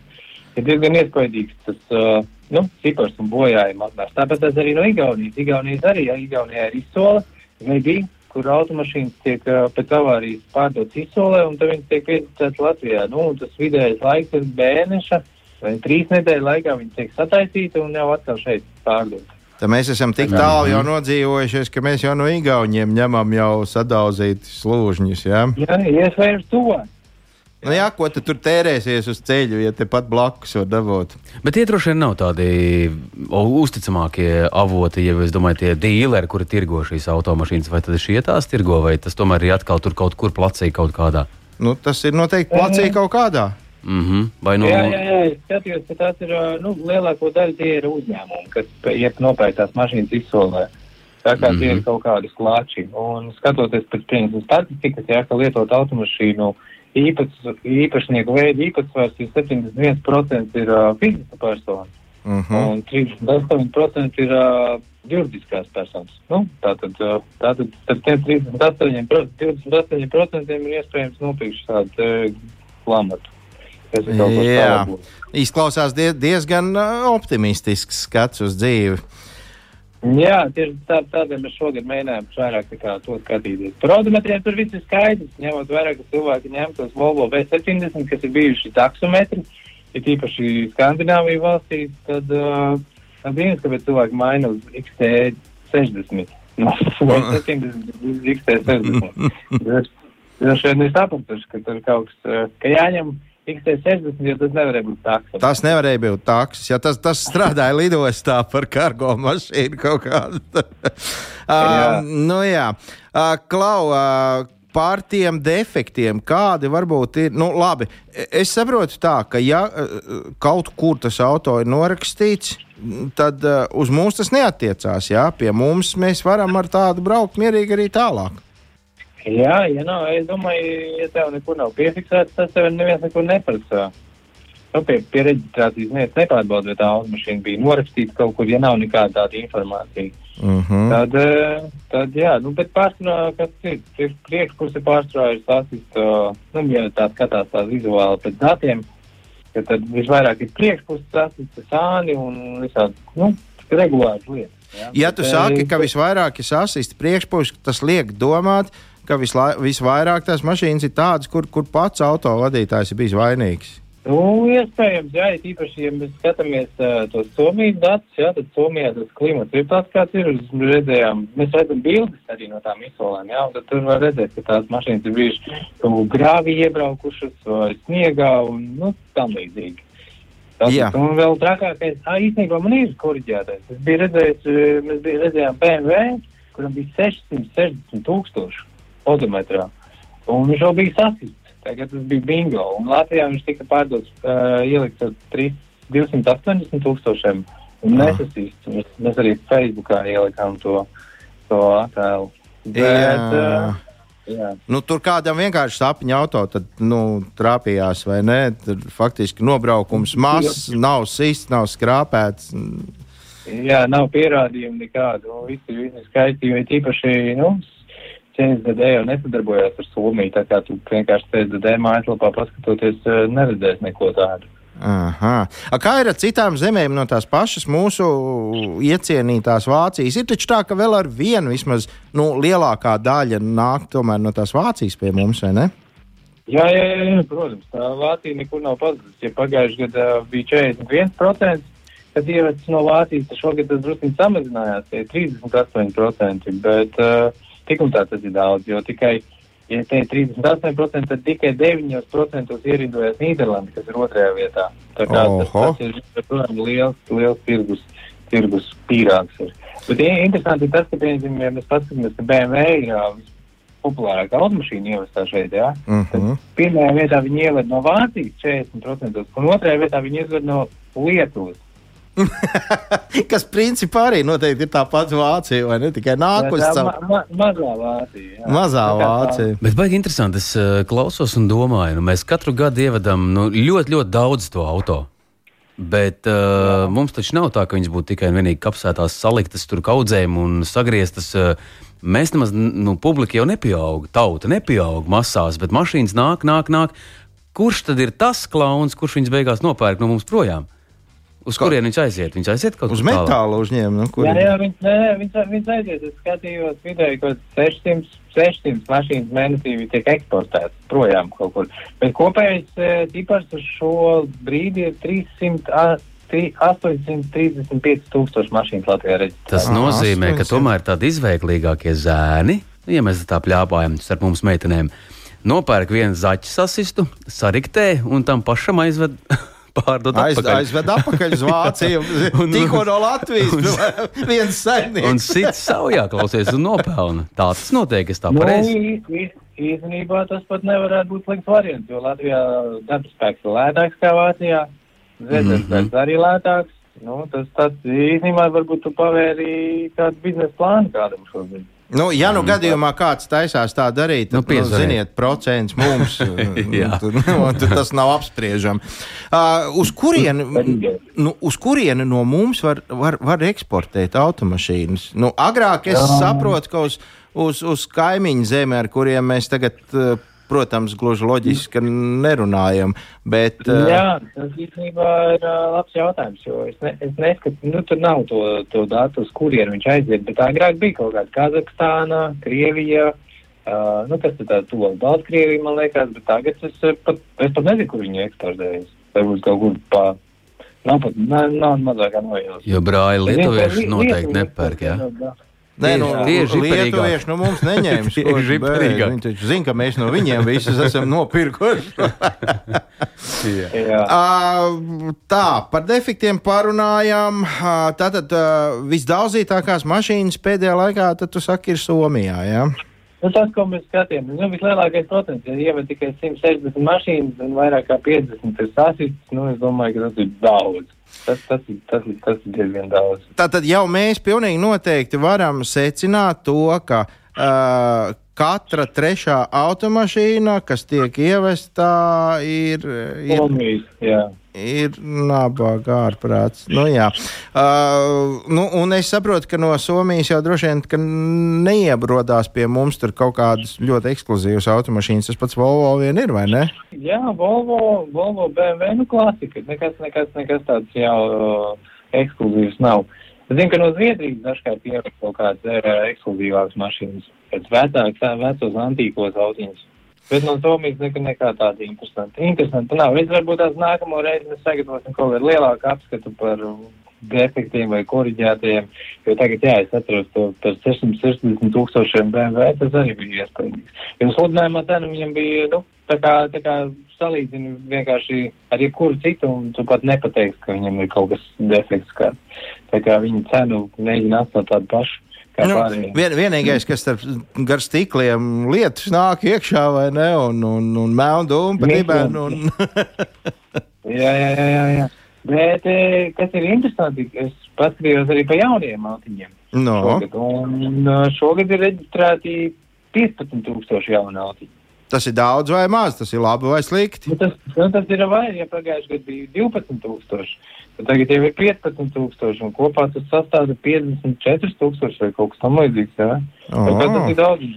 ir diezgan iespaidīgs tas, uh, nu, cipars un bojājuma apmērs. Tāpēc tas arī no Igaunijas. Igaunijas arī, ja Igaunijā ir vai bija, kur automašīnas tiek pēc avārijas pārdotas izsolē, un tad viņas tiek piesaistītas Latvijā. Nu, tas vidējais laiks ir mēneša vai trīs nedēļu laikā viņi tiek sataisīti un jau atkal šeit pārdotas. Tad mēs esam tik tālu jau nodzīvojušies, ka mēs jau no Igauniem ņemam jau sadauzītus slūžņus. Ja? Jā, iespējams, to. Nu, jā, ko tu tur tērēsies uz ceļu, ja tepat blakus var dabūt? Bet tie droši vien nav tādi uzticamākie avoti, ja es domāju, tie dīleri, kuri tirgo šīs automašīnas, vai tad šie tās tirgo, vai tas tomēr ir atkal tur kaut kur placī kaut kādā. Nu, tas ir noteikti placīgi kaut kādā. Mm -hmm. Vai nu, Jā, jā, jā, skatījos, ka tās ir nu, lielāko daļu tie ir uzņēmumi, kas iet nopērtās mašīnas izsolē. Tā kā mm -hmm. tie ir kaut kādi klāči. Un skatoties pēc pieņemtas statistikas, jā, ka lietot automašīnu īpaš, īpašnieku veidu īpatsvars ir 71% ir uh, fiziska persona Uh -huh. un 38% ir uh, juridiskās personas. Nu, tātad, tātad starp tiem 38%, 28% ir iespējams nopirkt šādu uh, lamatu. kas ir kaut kas Jā. Izklausās die, diezgan optimistisks skats uz dzīvi. Jā, tieši tā, tādēļ mēs šogad mēģinājām vairāk to skatīties. Par odometriem tur viss ir skaidrs, ņemot vērā, ka cilvēki ņem tos Volvo V70, kas ir bijuši taksometri, ir tīpaši Skandināviju valstīs, tad uh, tad viens, kāpēc cilvēki maina uz XT60. No, V70 uz XT60. Es šeit nesapratu, ka tur kaut kas, ka jāņem XT60, jo tas nevarēja būt taksometrs. Tas nevarēja būt taksis. Ja tas, tas strādāja lidostā par kargo mašīnu kaut kādu. uh, nu, jā, uh, Klau. Uh, Pār tiem defektiem, kādi varbūt ir. Nu, labi, es saprotu, tā, ka, ja uh, kaut kur tas auto ir norakstīts, tad uh, uz mums tas neatiecās. Jā? Pie mums mēs varam ar tādu braukt mierīgi arī tālāk. Jā, ja nav, es domāju, ja tev nekur nav piefiksēts, tas tev neviens nekur neprasa. Nu, pie, pie reģistrācijas neviens nepārbauda, vai tā automašīna bija norakstīta kaut kur, ja nav nekāda tāda informācija. Uh -huh. Tad, eh, tad jā, nu, bet pārsvarā, kas ir, ir ir sasist, uh, nu, ja tā skatās tā vizuāli pēc datiem, ka tad visvairāk ir priekšpuse sasist, sāni un visādi, nu, regulāri lietas. Jā. Ja tu Bet, saki, eh, ka visvairāk ir sasists priekšpusē, tas liek domāt, ka visla, visvairāk tās mašīnas ir tādas, kur, kur pats autovadītājs ir bijis vainīgs. Nu, iespējams, jā, it īpaši, ja mēs skatāmies uh, tos Somijas datus, jā, tad Somijā tas klimats ir tāds, kāds ir. Mēs redzējām, mēs redzam bildes arī no tām izsolēm, jā, un tad tur var redzēt, ka tās mašīnas ir bijušas grāvī iebraukušas vai sniegā un, nu, tam līdzīgi. Tas, Jā. un vēl trakākais, ā, īstenībā man ir koriģētais. Es biju redzējis, mēs bija redzējām BMW, kuram bija 660 tūkstoši odometrā, un viņš jau bija sasists. Tagad tas bija bingo. Un Latvijā viņš tika pārdots, uh, ielikts ar 3 280 tūkstošiem. Un Ah. nesasīst. Mēs, mēs arī Facebookā ielikām to, to attēlu. Bet, Jā. uh, Jā. Nu, tur kādam vienkārši sapņu auto tad, nu, trāpījās, vai ne? Tur faktiski nobraukums mazs, nav sists, nav skrāpēts. Jā, nav pierādījumu nekādu. Visi ir skaisti, jo īpaši, nu, CSDD jau nesadarbojās ar Somiju, tā kā tu vienkārši CSDD mājaslapā paskatoties eh, neredzēs neko tādu. Aha. A kā ir ar citām zemēm no tās pašas mūsu iecienītās Vācijas? Ir taču tā, ka vēl ar vienu vismaz nu, lielākā daļa nāk no tās Vācijas pie mums, vai ne? Jā, jā, jā, protams, tā Vācija nekur nav pazudusi. Ja pagājušajā gadā bija 41%, kad ievests no Vācijas, tad šogad tas drusku samazinājās, tie 38%, bet uh, tik un tā tas ir daudz, jo tikai Ja te ir 38%, tad tikai 9% ierindojās Nīderlanda, kas ir otrajā vietā. Tā kā tas, tas ir, protams, liels, liels tirgus, tirgus pīrāgs. Ir. Bet ja, interesanti ir tas, ka, piemēram, ja mēs paskatāmies, ka BMW ir populārākā automašīna ievestā šeit, jā. Uh -huh. Tad pirmajā vietā viņi ieved no Vācijas 40%, un otrajā vietā viņi ieved no Lietuvas Kas principā arī noteikti ir tā pati Vācija, vai ne tikai nākus caur ma ma mazā Vācija. Jā. Mazā Vācija. Bet baigi interesanti, es uh, klausos un domāju, nu, mēs katru gadu ievedam nu, ļoti, ļoti daudz to auto. Bet uh, jā. mums taču nav tā, ka viņas būtu tikai un vienīgi kapsētās, saliktas tur kaudzēm un sagrieztas. Uh, mēs nemaz, nu, publika jau nepieaug, tauta nepieaug masās, bet mašīnas nāk, nāk, nāk. Kurš tad ir tas klauns, kurš viņas beigās nopērk no mums projām? Uz kurien viņš aiziet? Viņš aiziet kaut uz metāla uzņēmumu. Nu, jā, jā, viņš, nē, viņš, viņš aiziet. Es skatījos vidēji, ka 600, 600 mašīnas mēnesī tiek eksportētas projām kaut kur. Bet kopējais cipars uz šo brīdi ir 300. 835 tūkstoši mašīnas Latvijā reģistrētas. Tas nozīmē, ka tomēr tādi izveiklīgākie zēni, ja mēs tā pļāpājam starp mums meitenēm, nopērk vienu zaķu sasistu, sariktē un tam pašam aizved pārdot Aiz, atpakaļ. Aizved atpakaļ uz Vāciju, un tikko no Latvijas. viens saimnieks. un cits savā klausies un nopelna. Tā tas notiek, es tā nu, pareizi. Īstenībā tas pat nevarētu būt slikts variants, jo Latvijā darba spēks ir lētāks kā Vācijā, zēdzes mm -hmm. arī lētāks. Nu, tas tas īstenībā varbūt tu pavēri kādu biznesa plānu kādam šobrīd. Nu, ja nu gadījumā kāds taisās tā darīt, tad, nu, nu, ziniet, procents mums tur, nu, tas nav apspriežams. Uh, uz, kurieni, nu, uz kurieni no mums var, var, var eksportēt automašīnas? Nu, agrāk es saprotu, ka uz, uz, uz kaimiņu zemi, ar kuriem mēs tagad. Uh, protams, gluži loģiski, nerunājam. Bet, uh... Jā, tas īstenībā ir uh, labs jautājums, jo es, ne, es neskatu, nu, tur nav to, to datu, uz kurien viņš aiziet, bet agrāk bija kaut kāda Kazahstāna, Krievija. Uh, nu, kas tad tāds tuvāk Baltkrievija, man liekas, bet tagad es pat, es pat nezinu, kur viņi eksportējas. Varbūt kaut kur pa Nav pat nav, nav mazākā nojauta. Jo brāļi lietuvieši noteikti nepērk. Ja? Nē, nu, tieši lietuvieši no mums neņēma. Viņi taču zina, ka mēs no viņiem visus esam nopirkuši. Jā. Jā. Uh, tā, par defektiem parunājām. Uh, tātad uh, visdaudzītākās mašīnas pēdējā laikā, tad tu saki, ir Somijā. Ja? Nu, tas, ko mēs skatījāmies, nu, vislielākais procents ir ievada tikai 160 mašīnas un vairāk kā 50 ir sasītas. Nu, es domāju, ka tas ir daudz. Tas, tas, tas, tas ir diezgan daudz. Tātad jau mēs pilnīgi noteikti varam secināt to, ka uh, katra trešā automašīna, kas tiek ievestā, ir. ir jā ir nabaga ārprāts. Nu, jā. uh, nu, un es saprotu, ka no Somijas jau droši vien neiebrodās pie mums tur kaut kādas ļoti ekskluzīvas automašīnas. Tas pats Volvo vien ir, vai ne? Jā, Volvo, Volvo BMW, nu klasika. Nekas, nekas, nekas tāds jau uh, ekskluzīvs nav. Es zinu, ka no Zviedrijas dažkārt ierodas kaut kādas uh, ekskluzīvākas mašīnas, pēc vecākas, vecos antīkos autiņus. Bet no Somijas nekā, nekā tāda interesanta. Interesanti nav. Es varbūt tās nākamo reizi mēs sagatavosim kaut kādu lielāku apskatu par defektiem vai koriģētajiem, jo tagad, jā, es atceros to par 660 tūkstošiem BMW, tas arī bija iespējams. Jo sludinājumā cena viņam bija, nu, tā kā, tā kā salīdzinu vienkārši ar jebkuru citu, un tu pat nepateiksi, ka viņam ir kaut kas defekts kāds. Tā kā viņa cenu mēģina atstāt tādu pašu. Nu, vien, vienīgais, kas starp gar stikliem lietus nāk iekšā, vai ne? Un, un, un melnu dūmu pa dibenu. Un... jā, jā, jā, jā, jā. Bet, eh, kas ir interesanti, es paskatījos arī pa jauniem autiņiem. No. Šogad, un šogad ir reģistrēti 15,000 jaunu auto. Tas ir daudz vai maz, tas ir labi vai slikti. Nu, tas, nu, tas ir vairāk, ja pagājušajā gadā bija 12,000. Tagad jau ir 15,000 un kopā tas sastāv 54,000 vai kaut kas tamlīdzīgs. Ja? Oh. Tas ir daudz.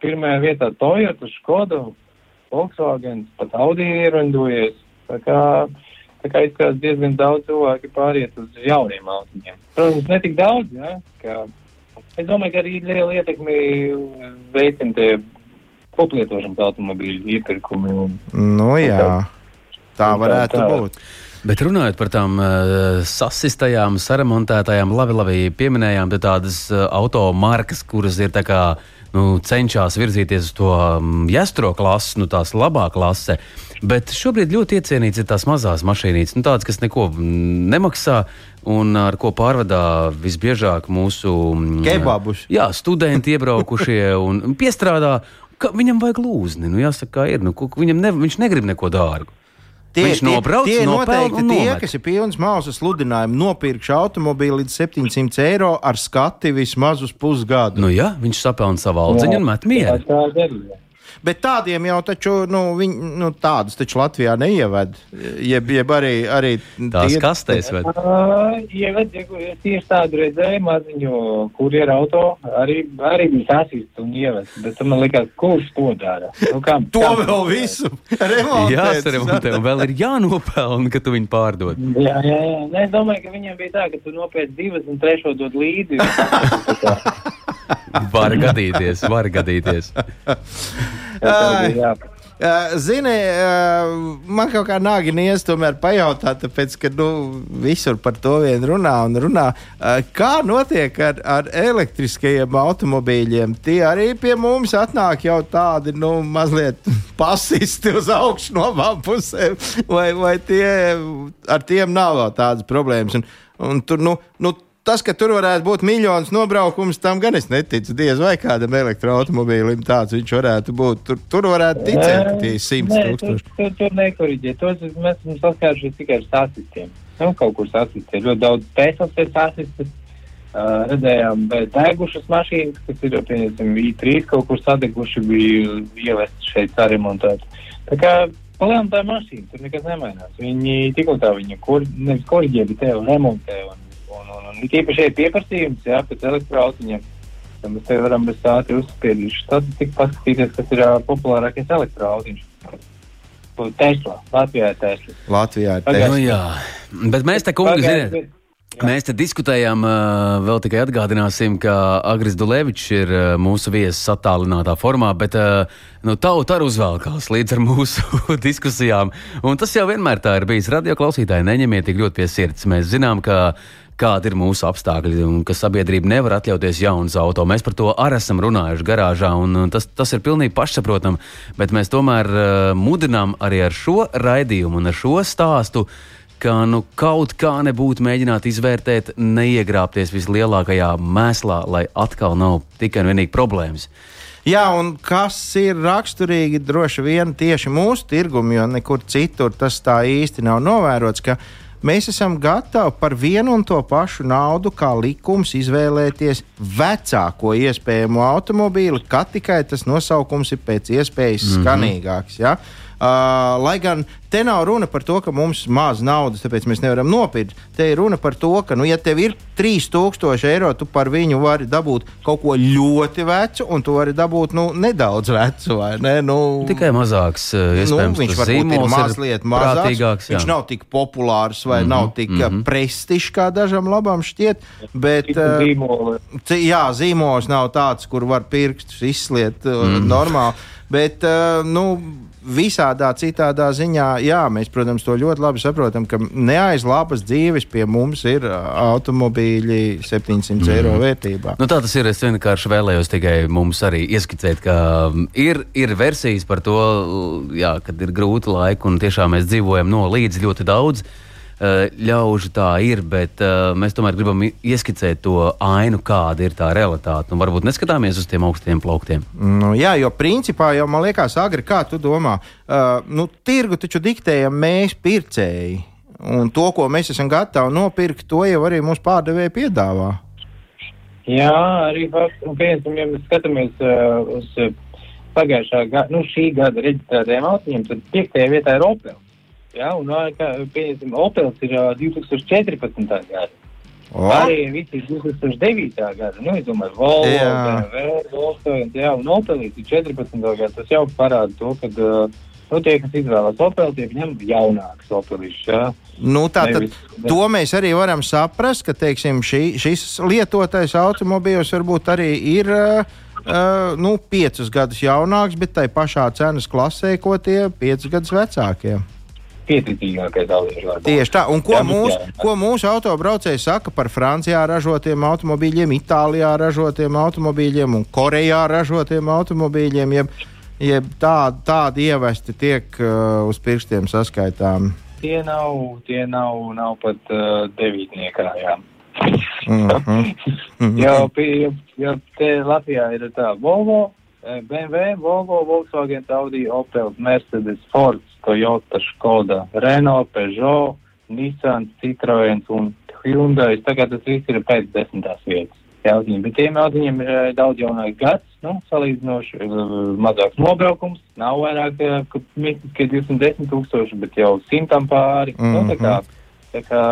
Pirmajā vietā Toyota, Skoda, Volkswagen, pat Audi ir ierandojies. Tā kā, tā kā izskatās diezgan daudz cilvēki pāriet uz jauniem automašīniem. Protams, ne tik daudz, ja? Kā, es domāju, ka arī liela ietekme veicina koplietošanas automobīļu iepirkumi. Un, nu, jā, tā varētu tā, tā. būt. Bet runājot par tām uh, sasistajām, saremontētajām, labi, labi pieminējām tādas uh, automarkas, kuras ir tā kā nu, cenšas virzīties uz to um, jāstro klasi, nu, tās labā klase. Bet šobrīd ļoti iecienīts ir tās mazās mašīnītes, nu, tādas, kas neko nemaksā. Un ar ko pārvadā visbiežāk mūsu kebabus. Jā, studenti iebraukušie un piestrādā. Viņam vajag lūzni. Nu, jāsaka, ir. Nu, viņam ne, viņš negrib neko dārgu. Tie, Viņš nobrauc, tie, tie noteikti tie, kas ir pilns mausas sludinājumu, nopirkšu automobīlu līdz 700 eiro ar skati vismaz uz pusgadu. Nu jā, viņš sapelna savu aldziņu un met mieru. Tā, tā, tā, Bet tādiem jau taču, nu, viņ, nu tādus taču Latvijā neieved. Jeb, jeb arī, arī tās tie... kastēs ved. Uh, ieved, ja tieši tādu redzēju maziņu, kur ir auto, arī, arī bija sasīsts un ievest. Bet man likās, kurš to dara? Nu, kam, to kam vēl visu remontēt. Jā, remontē, un vēl ir jānopelna, ka tu viņu pārdod. Jā, jā, jā. Ne, es domāju, ka viņiem bija tā, ka tu nopietni divas un trešo dod līdzi. var gadīties, var gadīties. Zini, man kaut kā nāgi nies tomēr pajautāt, tāpēc, ka nu, visur par to vien runā un runā. Kā notiek ar, ar elektriskajiem automobīļiem? Tie arī pie mums atnāk jau tādi, nu, mazliet pasisti uz augšu no abām pusēm, vai, vai tie, ar tiem nav tādas problēmas. Un, un tur, nu, nu, tas, ka tur varētu būt miljonus nobraukums, tam gan es neticu. Diez vai kādam elektroautobīlim tāds viņš varētu būt. Tur, tur varētu ticēt, ka tie ir simts tūkstoši. Tur, tur, tur nekoriģē. Tos mēs esam saskārušies tikai ar sasistiem. Nu, kaut kur sasistiem. Ļoti daudz Teslas ir sasistas. Uh, redzējām, bet degušas mašīnas, kas ir, piemēram, I3 kaut kur sadeguši, bija ievestas šeit saremontēt. Tā kā palielam tā mašīna, tur nekas nemainās. Viņi tikko tā viņa kur, nevis korģē, bet te remontē un Un tīpaši ir pieprasījums jā, pēc elektroautoņiem. Mēs te varam bez ātri uzspiedīšu statistiku, paskatīties, kas ir uh, populārākais elektroautoņš. Tesla. Latvijā ir Tesla. Latvijā ir Tesla. Nu, jā, bet mēs te kungi zinām. Jā. Mēs te diskutējām, vēl tikai atgādināsim, ka Agris Dulēvičs ir mūsu viesis attālinātā formā, bet nu, tauta arī uzvelkās līdz ar mūsu diskusijām. Un tas jau vienmēr tā ir bijis. Radio klausītāji, neņemiet tik ļoti pie sirds. Mēs zinām, ka kādi ir mūsu apstākļi un ka sabiedrība nevar atļauties jaunas auto. Mēs par to arī esam runājuši garāžā, un tas, tas ir pilnīgi pašsaprotami. Bet mēs tomēr uh, mudinām arī ar šo raidījumu un ar šo stāstu. Ka nu, kaut kā nebūtu mēģināt izvērtēt, neiegrābties vislielākajā mēslā, lai atkal nav tikai un vienīgi problēmas. Jā, un kas ir raksturīgi droši vien tieši mūsu tirgumam, jo nekur citur tas tā īsti nav novērots, ka mēs esam gatavi par vienu un to pašu naudu, kā likums, izvēlēties vecāko iespējamo automobīli, kā tikai tas nosaukums ir pēc iespējas mm -hmm. skanīgāks. Ja? Uh, lai gan te nav runa par to, ka mums ir maz naudas, tāpēc mēs nevaram nopirkt. Te ir runa par to, ka, nu, ja tev ir 3000 eiro, tu par viņu vari dabūt kaut ko ļoti vecu, un tu vari dabūt nu, nedaudz vecu. Ne? Nu, Tikai mazāks, uh, nu, viņš varbūt ir mazliet mazāks. Viņš nav tik populārs vai mm -hmm, nav tik mm -hmm. prestižs, kā dažam labam šķiet. Bet, uh, jā, zīmols nav tāds, kur var pirkstus izsliet mm -hmm. normāli. Bet, nu, visādā citādā ziņā, jā, mēs, protams, to ļoti labi saprotam, ka neaiz labas dzīves pie mums ir automobīļi 700 mm. eiro vērtībā. Nu, tā tas ir. Es vienkārši vēlējos tikai mums arī ieskicēt, ka ir, ir versijas par to, jā, kad ir grūti laiki un tiešām mēs dzīvojam no līdz ļoti daudz. Eh, ļaužu tā ir, bet uh, mēs tomēr gribam ieskicēt to ainu, kāda ir tā realitāte. Un varbūt neskatāmies uz tiem augstiem plauktiem. Nu, jā, jo principā jau man liekas, agri, kā tu domā, uh, nu, tirgu taču diktējam mēs, pircēji. Un to, ko mēs esam gatavi nopirkt, to jau arī mūsu pārdevēji piedāvā. Jā, arī piemēram, ja mēs skatāmies uh, uz pagājušā gada, nu, šī gada reģistrētajiem autoņiem, tad piektajā vietā ir Opel. Jā, un, kā, piemēram, Opels ir uh, 2014. gada. O, Arī visi ir 2009. gada. Nu, es domāju, Volvo. BMW, Volkswagen, jā, un Opelīs ir 14. gada. Tas jau parāda to, ka, nu, tie, kas izvēlas Opel, tie viņam jaunāks Opelīšs, jā. Nu, tā tad Nevis- to mēs arī varam saprast, ka teiksim, šī, šis lietotais automobīls varbūt arī ir uh, uh, nu, piecus gadus jaunāks, bet tai pašā cenas klasē, ko tie piecus gadus vecākie. Pieticīgākais dalībnieks. Tieši tā, un ko, Jā, mūs, jā. ko mūsu autobraucēji saka par Francijā ražotiem automobīļiem, Itālijā ražotiem automobīļiem un Korejā ražotiem automobīļiem, jeb, jeb tādi, tādi ievesti tiek uh, uz pirkstiem saskaitām. Tie nav, tie nav, nav pat uh, devītniekā, jā. Mhm. jau, pie- jau, jau te Latvijā ir tā Volvo, Eh, BMW, Volvo, Volkswagen, Audi, Opel, Mercedes, Ford, Toyota, Skoda, Renault, Peugeot, Nissan, Citroen un Hyundai. Tagad tas viss ir pēc desmitās vietas. Jaudiņi. Bet tiem audiņiem ir eh, daudz jaunāks gads, nu, salīdzinoši eh, mazāks nobraukums, nav vairāk, ka mistiskie 210 tūkstoši, bet jau simtam pāri. Mm -hmm. nu, tā kā, mhm. tā kā,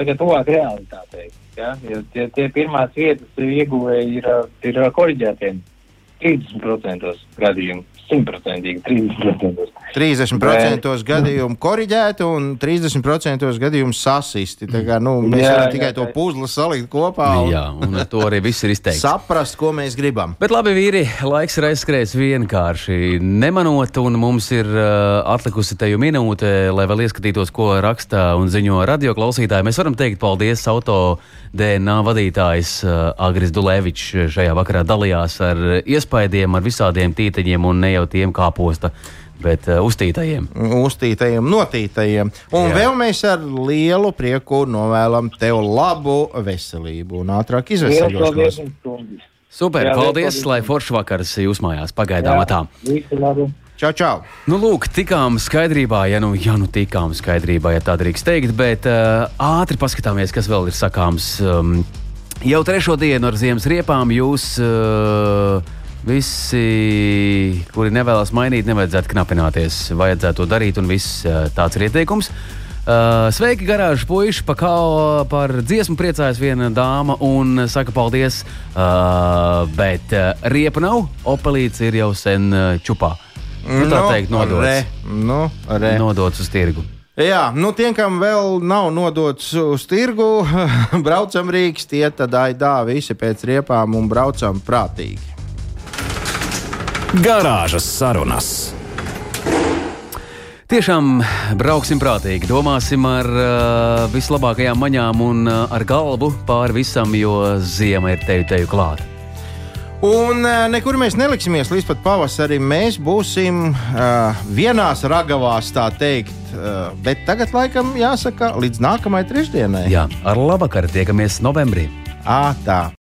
tā kā tuvāk realitātei. Ja? Jo tie, tie pirmās vietas ieguvēji ir, ir koreģētiem 50% gadījumu. 100% 30%. 30% gadījumu korģēti un 30% gadījumu sasisti. Tā kā, nu, mēs Jā, varam jā, tikai to jā. puzli salikt kopā un Jā, un ar to arī viss ir izteikts. saprast, ko mēs gribam. Bet labi, vīri, laiks ir aizskrējis vienkārši nemanot, un mums ir uh, atlikusi te jau minūte, lai vēl ieskatītos, ko raksta un ziņo radio klausītāji. Mēs varam teikt paldies auto DNA vadītājs uh, Agris Dulēvičs šajā vakarā dalījās ar iespaidiem, ar visādiem tīteņiem un ne jau tiem kāposta, bet uh, uztītajiem. Uztītajiem, notītajiem. Un Jā. Jā. vēl mēs ar lielu prieku novēlam tev labu veselību un ātrāk kungi! Super, Jā, paldies, lai foršs vakars jūs mājās pagaidām tā. Visu labu! Čau, čau! Nu, lūk, tikām skaidrībā, ja nu, ja nu tikām skaidrībā, ja tā drīkst teikt, bet uh, ātri paskatāmies, kas vēl ir sakāms. Um, jau trešo dienu ar ziemas riepām jūs uh, visi, kuri nevēlas mainīt, nevajadzētu knapināties. Vajadzētu to darīt, un viss tāds ir ieteikums. Uh, sveiki, garāžas puiši! Pa par dziesmu priecājas viena dāma un saka paldies. Uh, bet uh, riepa nav, opelīts ir jau sen uh, čupā. Nu, tā teikt, nodots. Re, nu, re. Nodots uz tirgu. Jā, nu tiem, kam vēl nav nodots uz tirgu, braucam Rīgas, tie tad aidā visi pēc riepām un braucam prātīgi. Garāžas sarunas. Tiešām brauksim prātīgi, domāsim ar uh, vislabākajām maņām un uh, ar galvu pāri visam, jo ziema ir teju teju klāta. Un uh, nekur mēs neliksimies līdz pat pavasarim. Mēs būsim uh, vienās ragavās, tā teikt. Uh, bet tagad, laikam, jāsaka, līdz nākamajai trešdienai. Jā, ar labvakaru tiekamies novembrī. Ā, tā.